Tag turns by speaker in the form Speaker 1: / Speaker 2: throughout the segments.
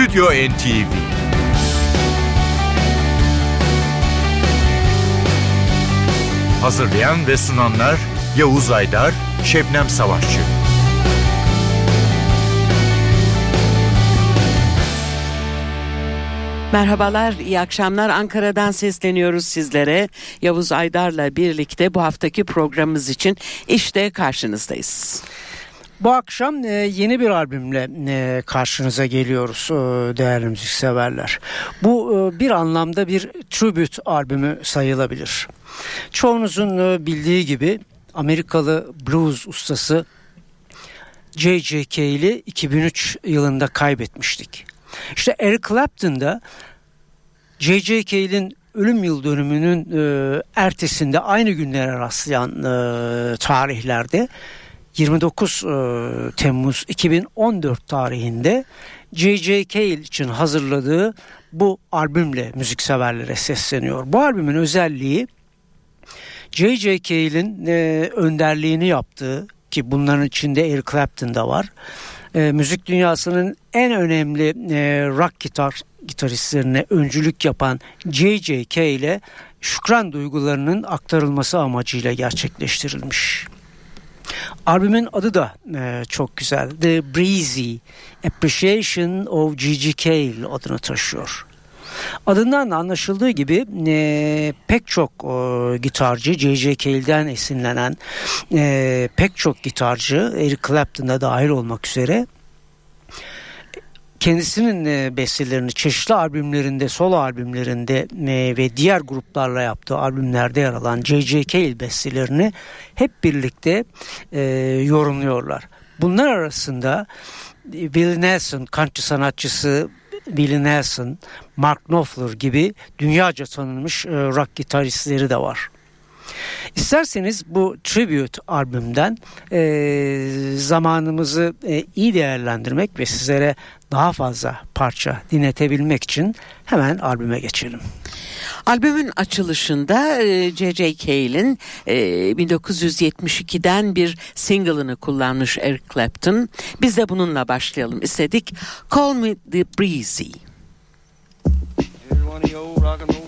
Speaker 1: Stüdyo NTV Hazırlayan ve sunanlar Yavuz Aydar, Şebnem Savaşçı.
Speaker 2: Merhabalar, iyi akşamlar. Ankara'dan sesleniyoruz sizlere. Yavuz Aydar'la birlikte bu haftaki programımız için işte karşınızdayız.
Speaker 3: Bu akşam e, yeni bir albümle e, karşınıza geliyoruz e, değerli müzikseverler. Bu e, bir anlamda bir tribute albümü sayılabilir. Çoğunuzun bildiği gibi Amerikalı blues ustası J.J. Cale'i 2003 yılında kaybetmiştik. İşte Eric Clapton da J.J. Cale'in ölüm yıl dönümünün ertesinde aynı günlere rastlayan tarihlerde 29 e, Temmuz 2014 tarihinde J.J. Cale için hazırladığı bu albümle müzikseverlere sesleniyor. Bu albümün özelliği J.J. Cale'in e, önderliğini yaptığı ki bunların içinde Eric Clapton da var. E, müzik dünyasının en önemli e, rock gitar gitaristlerine öncülük yapan J.J. Cale şükran duygularının aktarılması amacıyla gerçekleştirilmiş. Albümün adı da e, çok güzel. The Breezy Appreciation of G.G. Cale adını taşıyor. Adından da anlaşıldığı gibi e, pek çok e, gitarcı J.J. Cale'den esinlenen e, pek çok gitarcı Eric Clapton'da dahil olmak üzere kendisinin e, bestelerini çeşitli albümlerinde, solo albümlerinde e, ve diğer gruplarla yaptığı albümlerde yer alan J.J. Cale bestelerini hep birlikte e, yorumluyorlar. Bunlar arasında Willie Nelson, country sanatçısı Willie Nelson, Mark Knopfler gibi dünyaca tanınmış rock gitaristleri de var. İsterseniz bu tribute albümden e, zamanımızı e, iyi değerlendirmek ve sizlere daha fazla parça dinletebilmek için hemen albüme geçelim.
Speaker 2: Albümün açılışında J.J. Cale'in 1972'den bir single'ını kullanmış Eric Clapton. Biz de bununla başlayalım istedik. Call Me The Breezy. Here's one of rock and roll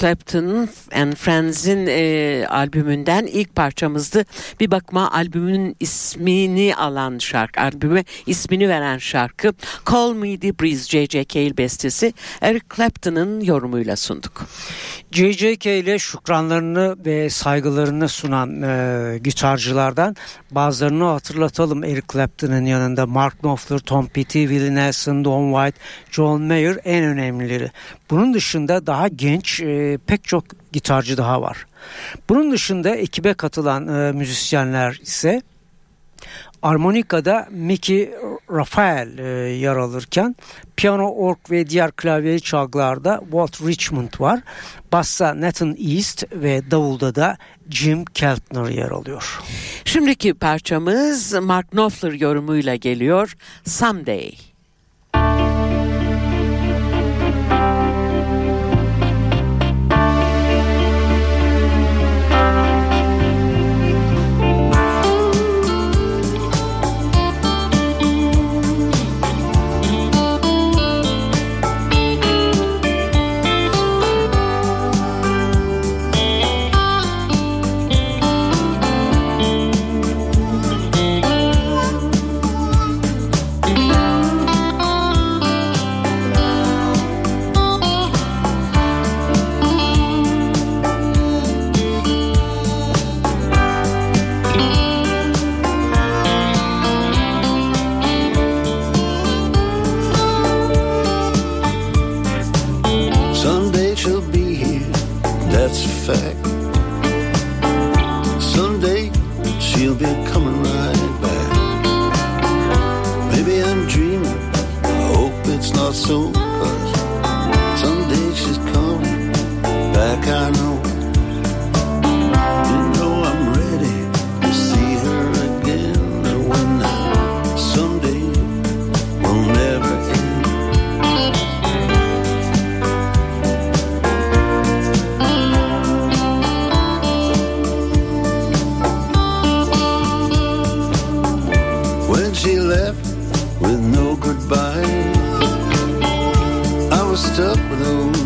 Speaker 2: Clapton and Friends'in e, albümünden ilk parçamızdı. Bir bakma albümün ismini alan şarkı, albüme ismini veren şarkı Call Me The Breeze J.J. Cale bestesi Eric Clapton'ın yorumuyla sunduk.
Speaker 3: J.J.K. ile şükranlarını ve saygılarını sunan e, gitarcılardan bazılarını hatırlatalım. Eric Clapton'ın yanında Mark Knopfler, Tom Petty, Willie Nelson, Don White, John Mayer en önemlileri. Bunun dışında daha genç e, pek çok gitarcı daha var. Bunun dışında ekibe katılan e, müzisyenler ise Armonika'da Mickey Raphael e, yer alırken piyano, ork ve diğer klavyeli çalgılarda Walt Richmond var. Bassa Nathan East ve davulda da Jim Keltner yer alıyor.
Speaker 2: Şimdiki parçamız Mark Knopfler yorumuyla geliyor. Someday
Speaker 4: she left with no goodbye. I was stuck with those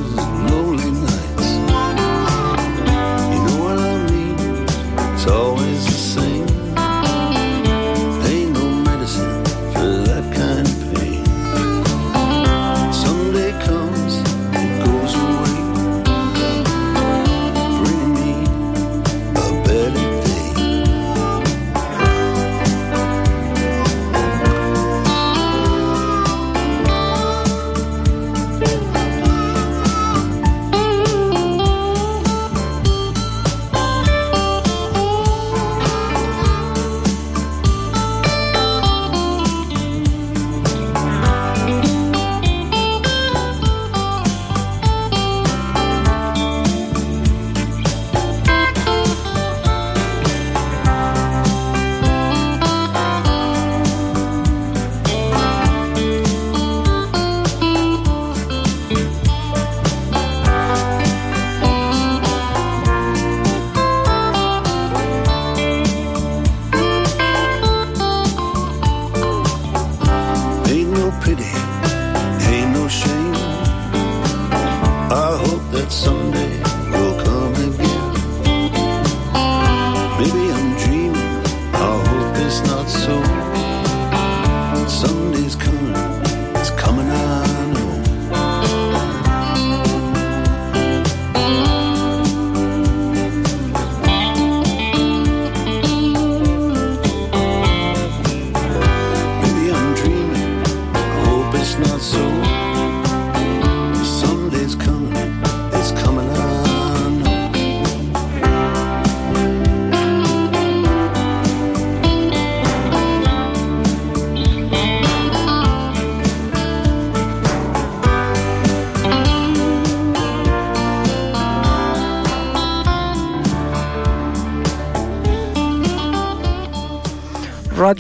Speaker 4: that someday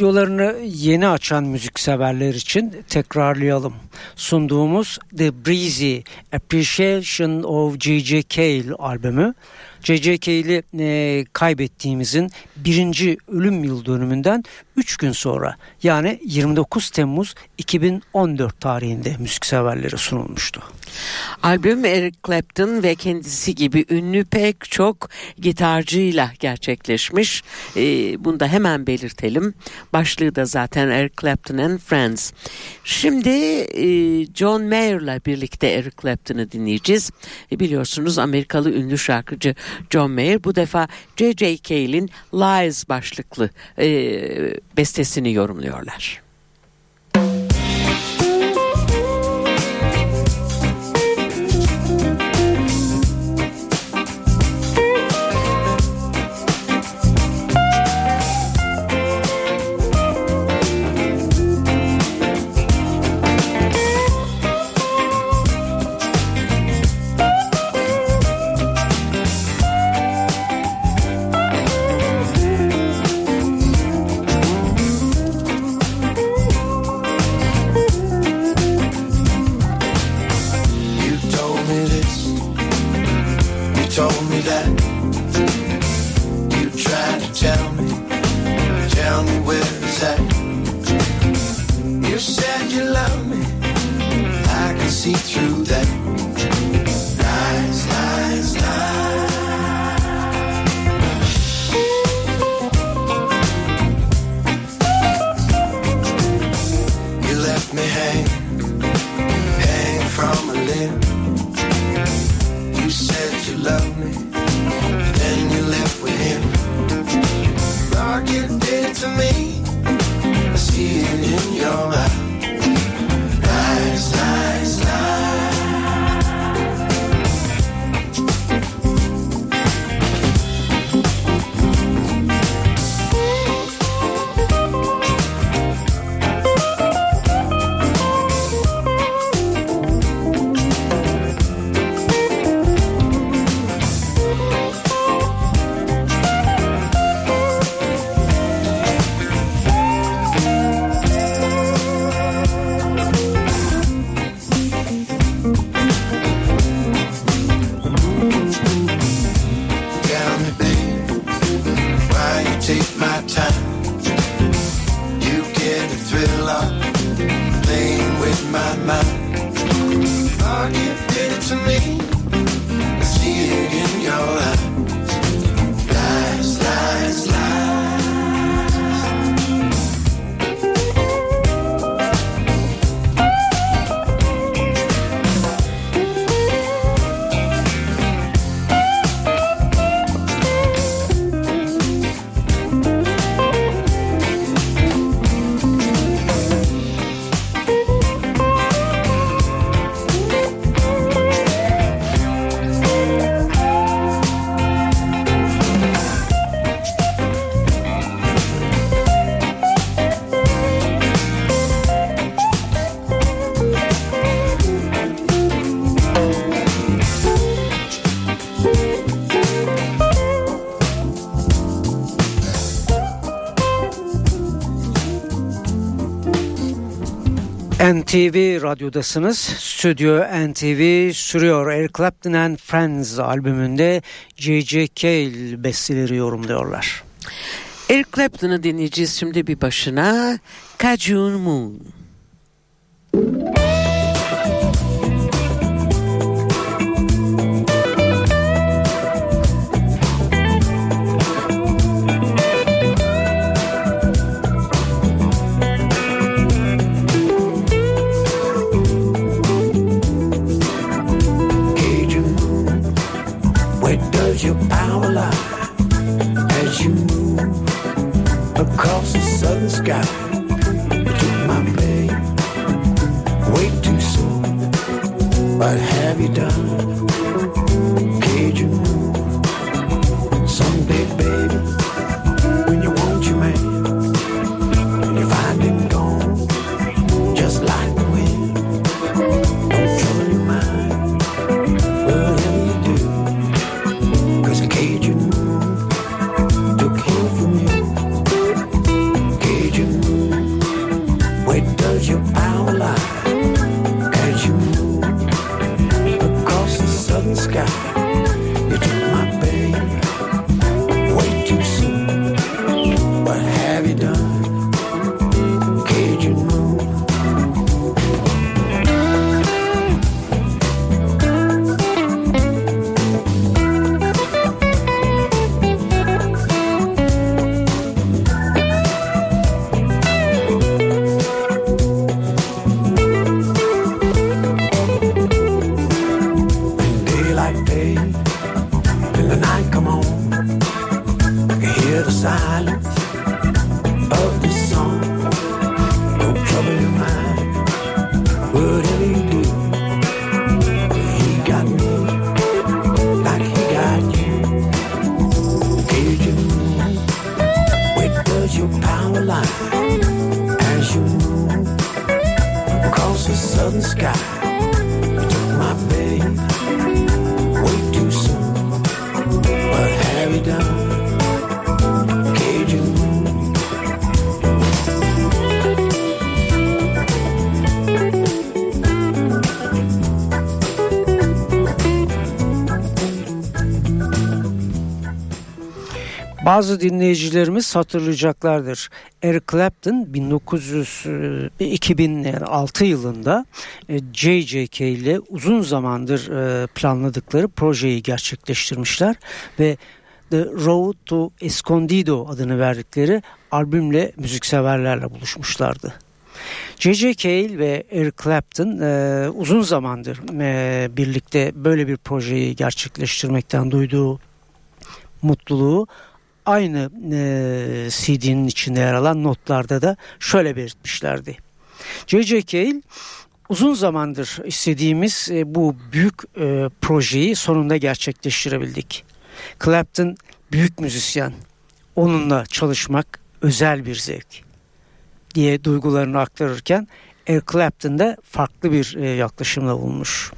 Speaker 3: Radyolarını yeni açan müzikseverler için tekrarlayalım. Sunduğumuz The Breezy Appreciation of J.J. Cale albümü C.C. Cale'i e, kaybettiğimizin birinci ölüm yıl dönümünden 3 gün sonra yani 29 Temmuz 2014 tarihinde müzikseverlere sunulmuştu.
Speaker 2: Albüm Eric Clapton ve kendisi gibi ünlü pek çok gitarcıyla gerçekleşmiş. Ee, bunu da hemen belirtelim. Başlığı da zaten Eric Clapton and Friends. Şimdi e, John Mayer'la birlikte Eric Clapton'ı dinleyeceğiz. E, biliyorsunuz Amerikalı ünlü şarkıcı John Mayer bu defa J.J. Cale'in Lies başlıklı e, bestesini yorumluyorlar.
Speaker 3: NTV Radyo'dasınız. Stüdyo NTV sürüyor. Eric Clapton and Friends albümünde J.J. Cale besteleri yorumluyorlar.
Speaker 2: Eric Clapton'ı dinleyeceğiz şimdi bir başına. Cajun Moon.
Speaker 5: Where does your power lie? As you move across the southern sky, you took my pain way too soon. What have you done? The
Speaker 6: silence
Speaker 3: Bazı dinleyicilerimiz hatırlayacaklardır. Eric Clapton 1900, e, 2006 yılında e, JJK ile uzun zamandır e, planladıkları projeyi gerçekleştirmişler ve The Road to Escondido adını verdikleri albümle müzikseverlerle buluşmuşlardı. J.J. Cale ve Eric Clapton e, uzun zamandır e, birlikte böyle bir projeyi gerçekleştirmekten duyduğu mutluluğu aynı e, CD'nin içinde yer alan notlarda da şöyle belirtmişlerdi. J.J. Cale uzun zamandır istediğimiz e, bu büyük e, projeyi sonunda gerçekleştirebildik. Clapton büyük müzisyen. Onunla çalışmak özel bir zevk diye duygularını aktarırken Eric Clapton da farklı bir e, yaklaşımda bulmuş.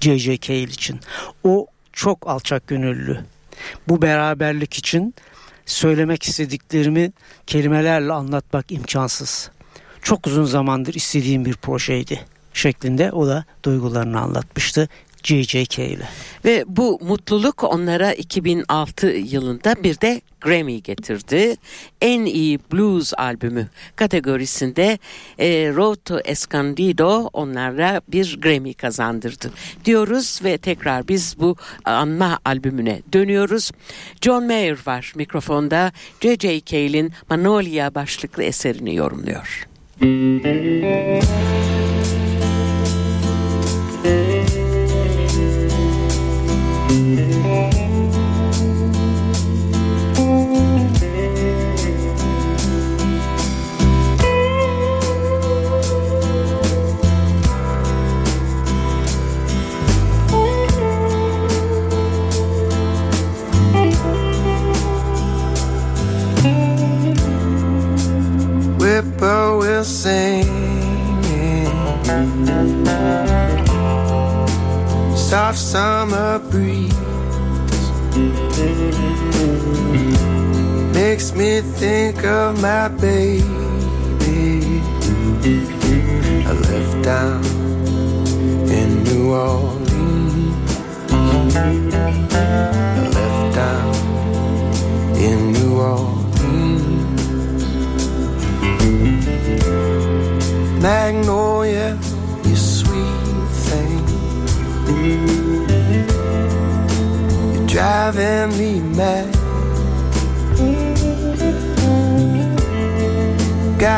Speaker 3: J.J. Cale için. O çok alçak gönüllü. Bu beraberlik için söylemek istediklerimi kelimelerle anlatmak imkansız. Çok uzun zamandır istediğim bir projeydi şeklinde o da duygularını anlatmıştı JJK ile.
Speaker 2: Ve bu mutluluk onlara 2006 yılında bir de Grammy getirdi. En iyi blues albümü kategorisinde e, Road to Escondido onlara bir Grammy kazandırdı diyoruz ve tekrar biz bu anma albümüne dönüyoruz. John Mayer var mikrofonda J.J. Cale'in Magnolia başlıklı eserini yorumluyor.
Speaker 5: whippoorwill pick up my baby.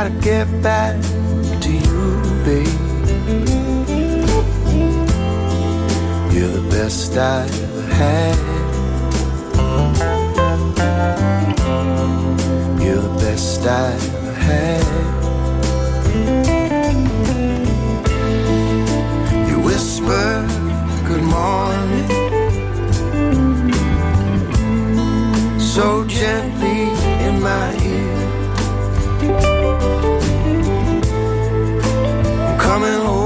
Speaker 5: Gotta get back to you, babe. You're the best I ever had. You're the best I ever had. You whisper good morning so gently in my coming home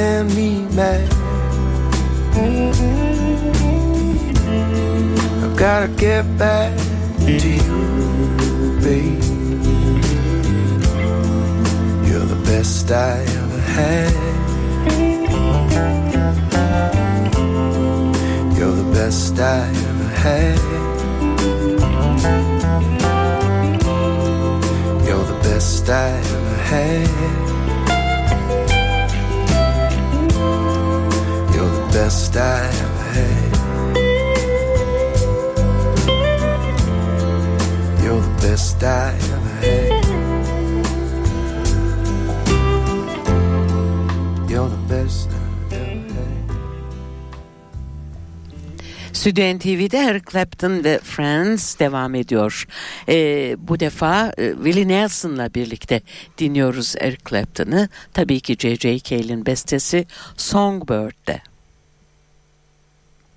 Speaker 5: You're me mad. I've gotta get back to you, babe. You're the best I ever had. You're the best I ever had. You're the best I ever had. Best I ever had. You're the best I ever had. You're the best.
Speaker 2: Stüdyo NTV'de Eric Clapton ve Friends devam ediyor. Ee, bu defa e, Willie Nelson'la birlikte dinliyoruz Eric Clapton'ı. Tabii ki J.J. Cale'in bestesi Songbird'de.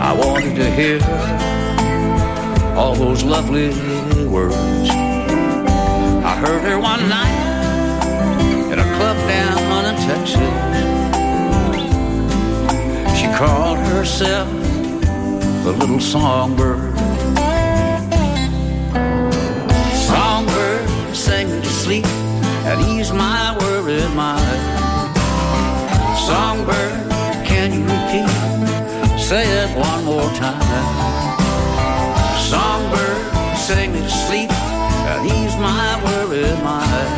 Speaker 7: I wanted to hear all those lovely words. I heard her one night at a club down in Texas. She called herself the little songbird. Songbird sang to sleep and ease my worried mind. Songbird, can you repeat? Say it one more time. Songbird, sing me to sleep uh, and ease my worried mind.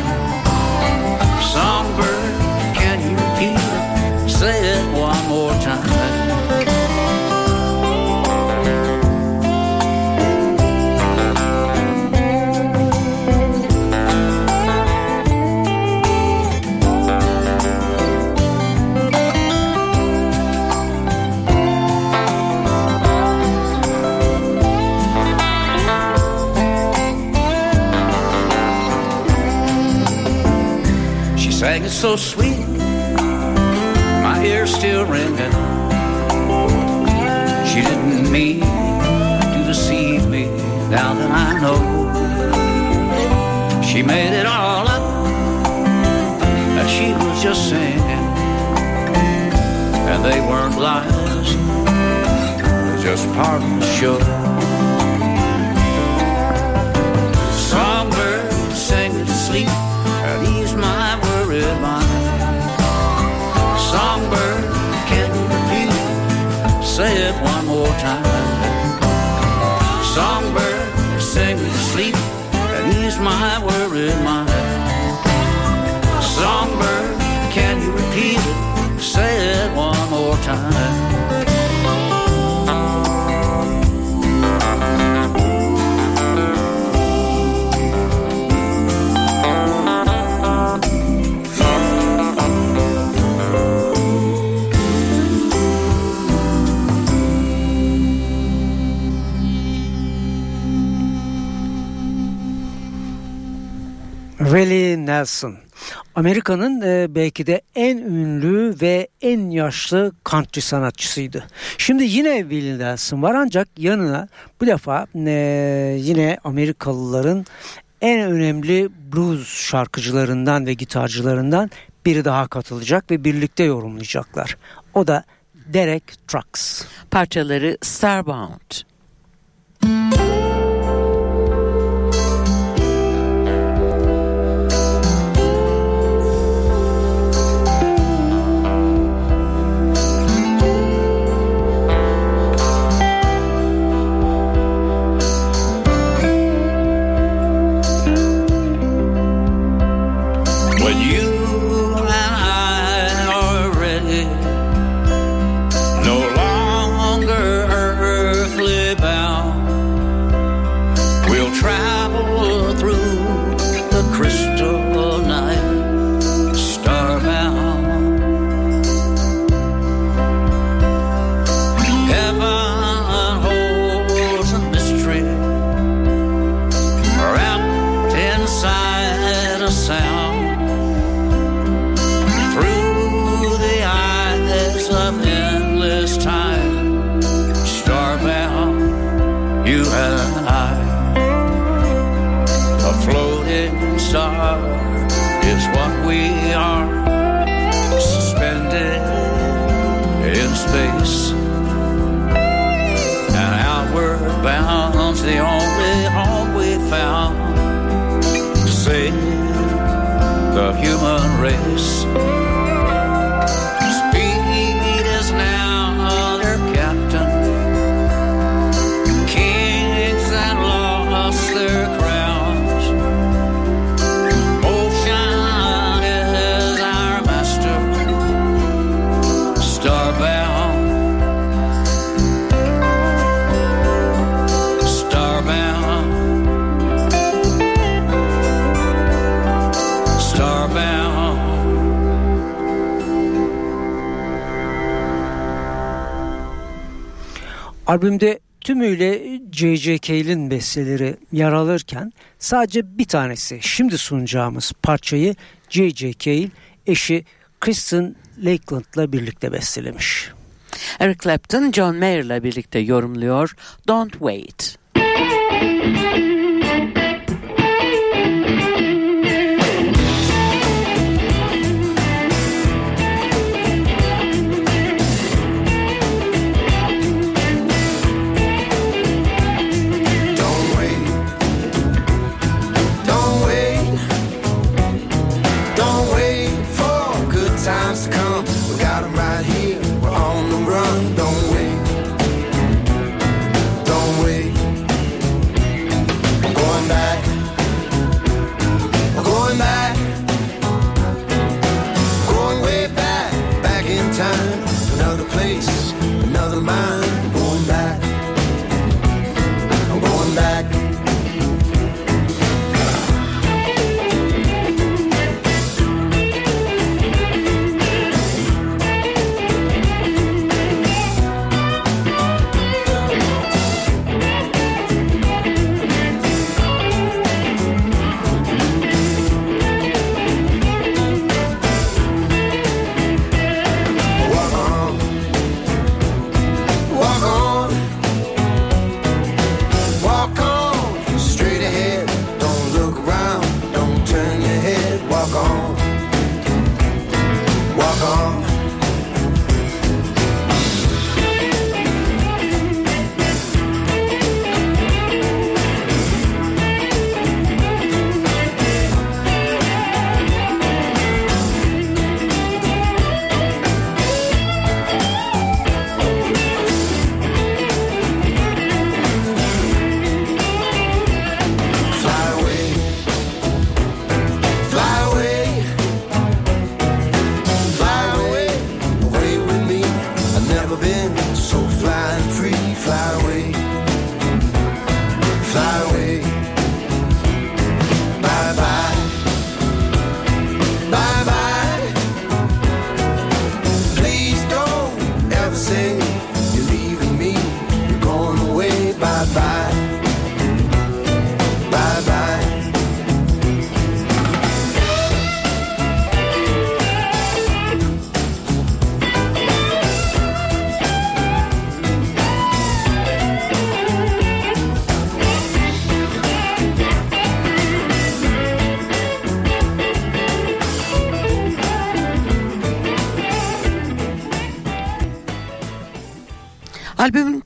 Speaker 7: Songbird, can you repeat it? Say it so sweet, my ears still ringing. She didn't mean to deceive me, now that I know. She made it all up, that she was just singing. And they weren't lies, just part of the show. Songbird sang me to sleep Songbird, sing me to sleep and ease my worried mind. Songbird, can you repeat it? Say it one more time.
Speaker 3: Nelson. Amerika'nın e, belki de en ünlü ve en yaşlı country sanatçısıydı. Şimdi yine Willie Nelson var ancak yanına bu defa e, yine Amerikalıların en önemli blues şarkıcılarından ve gitarcılarından biri daha katılacak ve birlikte yorumlayacaklar. O da Derek Trucks.
Speaker 2: Parçaları Starbound.
Speaker 7: space. And outward bound's the only home we found to save the human race.
Speaker 3: Albümde tümüyle C.C. Cale'in besteleri yer alırken sadece bir tanesi şimdi sunacağımız parçayı C.C. Cale eşi Kristen Lakeland'la birlikte bestelemiş.
Speaker 5: Eric Clapton John Mayer'la birlikte yorumluyor Don't Wait.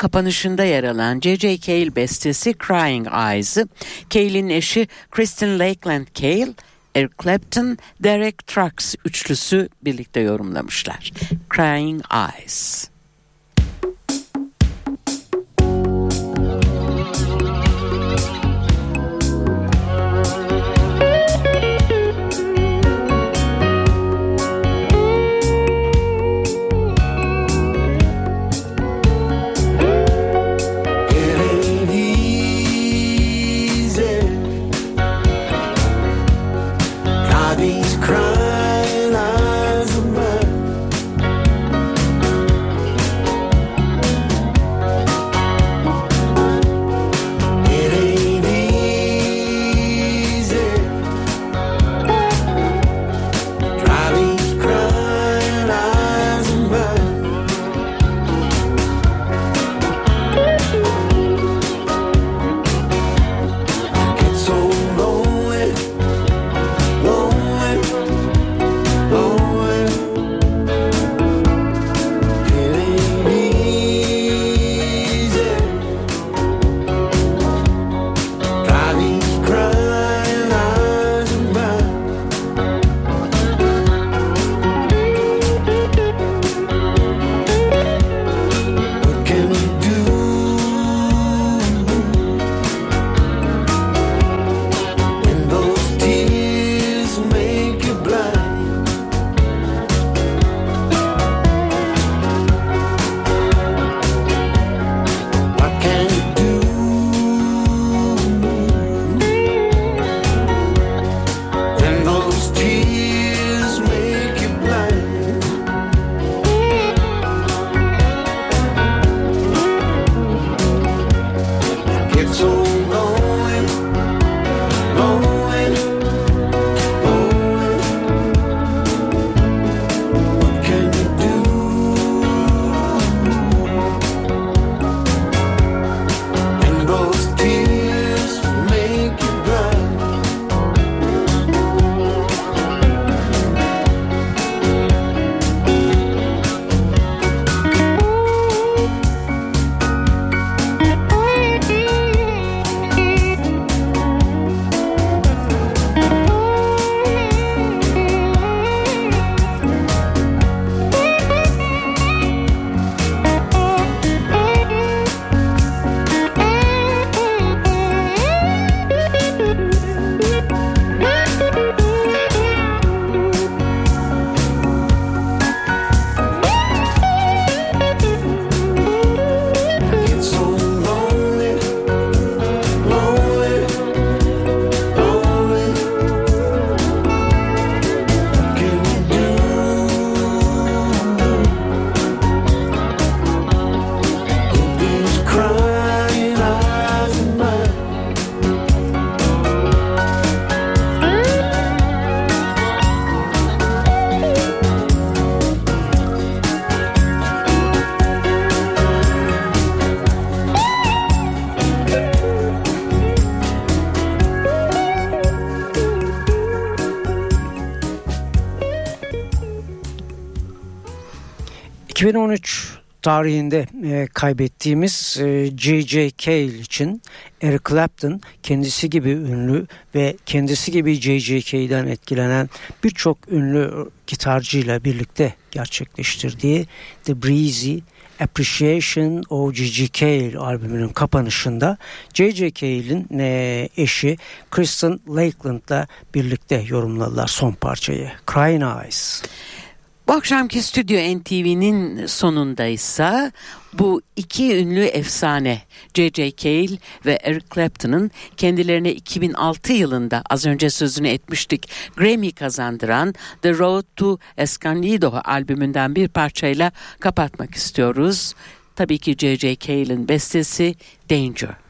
Speaker 5: kapanışında yer alan J.J. Cale bestesi Crying Eyes'ı Cale'in eşi Kristen Lakeland Cale Eric Clapton, Derek Trucks üçlüsü birlikte yorumlamışlar. Crying Eyes.
Speaker 3: 2013 tarihinde e, kaybettiğimiz e, J.J. Cale için Eric Clapton kendisi gibi ünlü ve kendisi gibi J.J. Cale'den etkilenen birçok ünlü gitarcıyla birlikte gerçekleştirdiği The Breezy Appreciation of J.J. Cale albümünün kapanışında J.J. Cale'in e, eşi Kristen Lakeland'la birlikte yorumladılar son parçayı Crying Eyes.
Speaker 5: Akşamki Stüdyo NTV'nin sonundaysa bu iki ünlü efsane J.J. Cale ve Eric Clapton'ın kendilerine 2006 yılında az önce sözünü etmiştik Grammy kazandıran The Road to Escondido albümünden bir parçayla kapatmak istiyoruz. Tabii ki J.J. Cale'in bestesi Danger.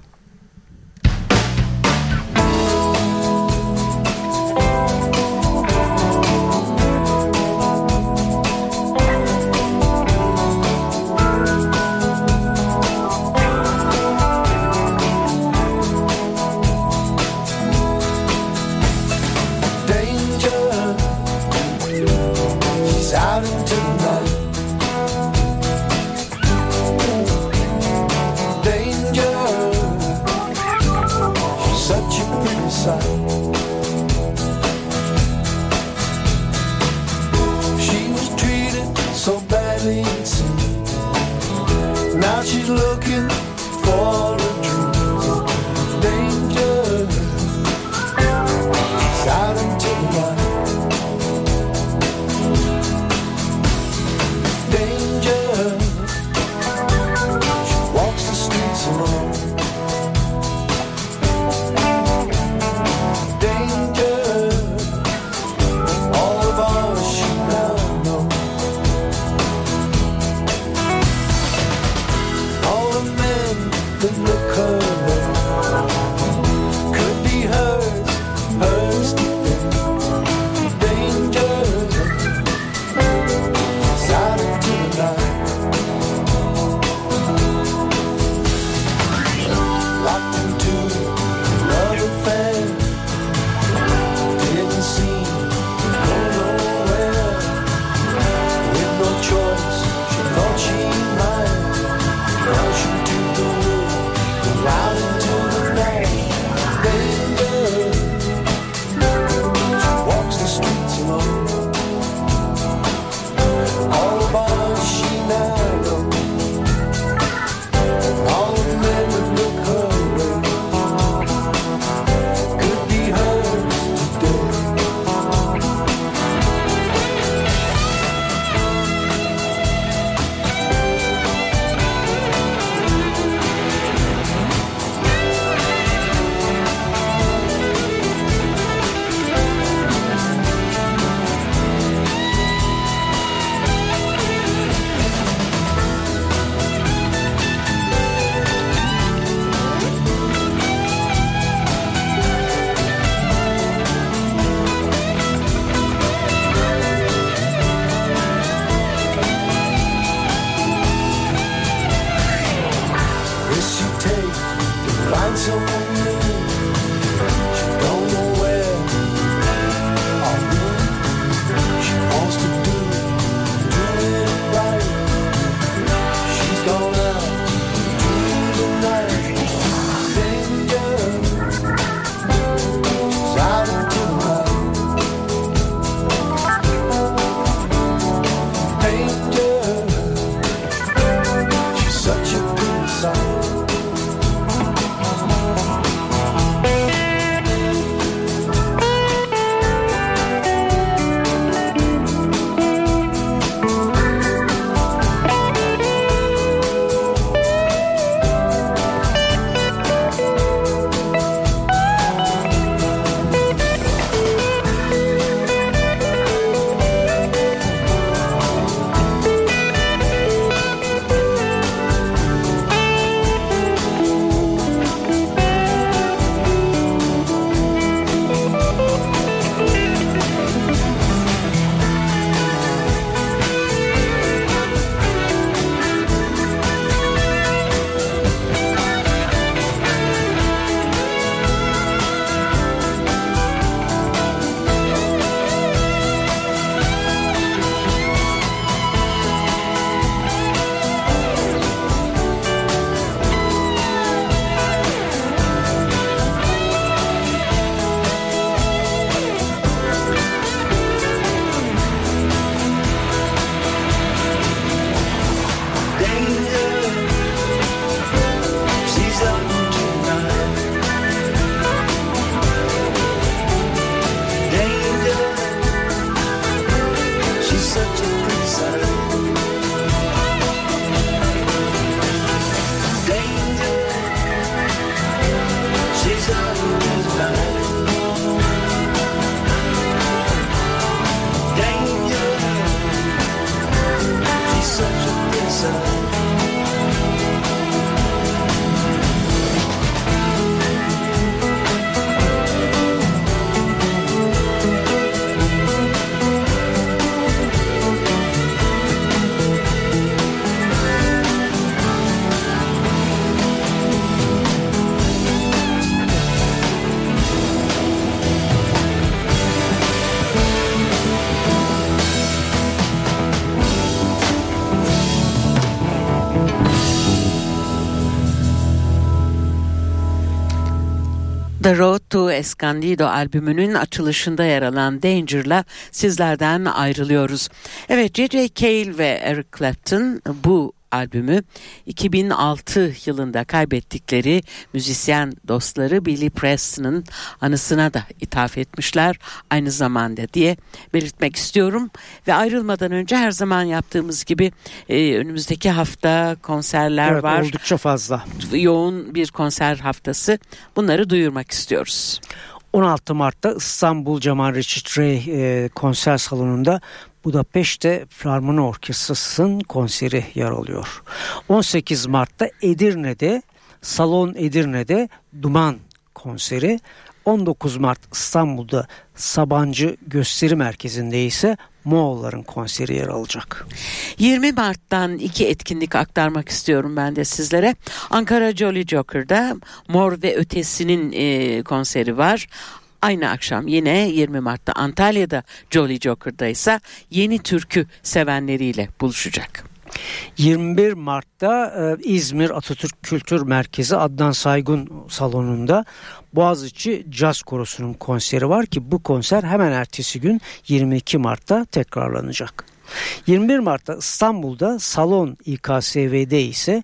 Speaker 2: To Escondido albümünün açılışında yer alan Danger'la sizlerden ayrılıyoruz. Evet J.J. Cale ve Eric Clapton bu albümü 2006 yılında kaybettikleri müzisyen dostları Billy Preston'ın anısına da ithaf etmişler aynı zamanda diye belirtmek istiyorum. Ve ayrılmadan önce her zaman yaptığımız gibi e, önümüzdeki hafta konserler
Speaker 3: Evet,
Speaker 2: var.
Speaker 3: oldukça fazla.
Speaker 2: Yoğun bir konser haftası. Bunları duyurmak istiyoruz.
Speaker 3: 16 Mart'ta İstanbul Cemal Reşit Rey e, konser salonunda Budapeşte Filarmoni Orkestrası'nın konseri yer alıyor. 18 Mart'ta Edirne'de Salon Edirne'de Duman konseri. 19 Mart İstanbul'da Sabancı Gösteri Merkezi'nde ise Moğolların konseri yer alacak.
Speaker 2: 20 Mart'tan iki etkinlik aktarmak istiyorum ben de sizlere. Ankara Jolly Joker'da Mor ve Ötesi'nin e, konseri var. Aynı akşam yine 20 Mart'ta Antalya'da Jolly Joker'da ise yeni türkü sevenleriyle buluşacak.
Speaker 3: 21 Mart'ta e, İzmir Atatürk Kültür Merkezi Adnan Saygun salonunda Boğaziçi Caz Korosu'nun konseri var ki bu konser hemen ertesi gün 22 Mart'ta tekrarlanacak. 21 Mart'ta İstanbul'da Salon İKSV'de ise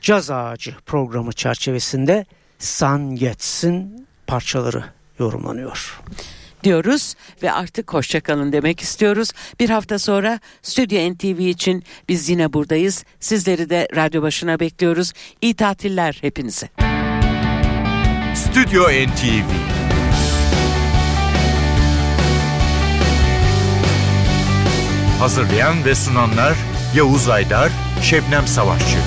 Speaker 3: Caz Ağacı programı çerçevesinde San Gets'in parçaları yorumlanıyor.
Speaker 2: diyoruz ve artık hoşçakalın demek istiyoruz. Bir hafta sonra Stüdyo NTV için biz yine buradayız. Sizleri de radyo başına bekliyoruz. İyi tatiller hepinize.
Speaker 1: Stüdyo NTV Hazırlayan ve sunanlar Yavuz Aydar, Şebnem Savaşçı.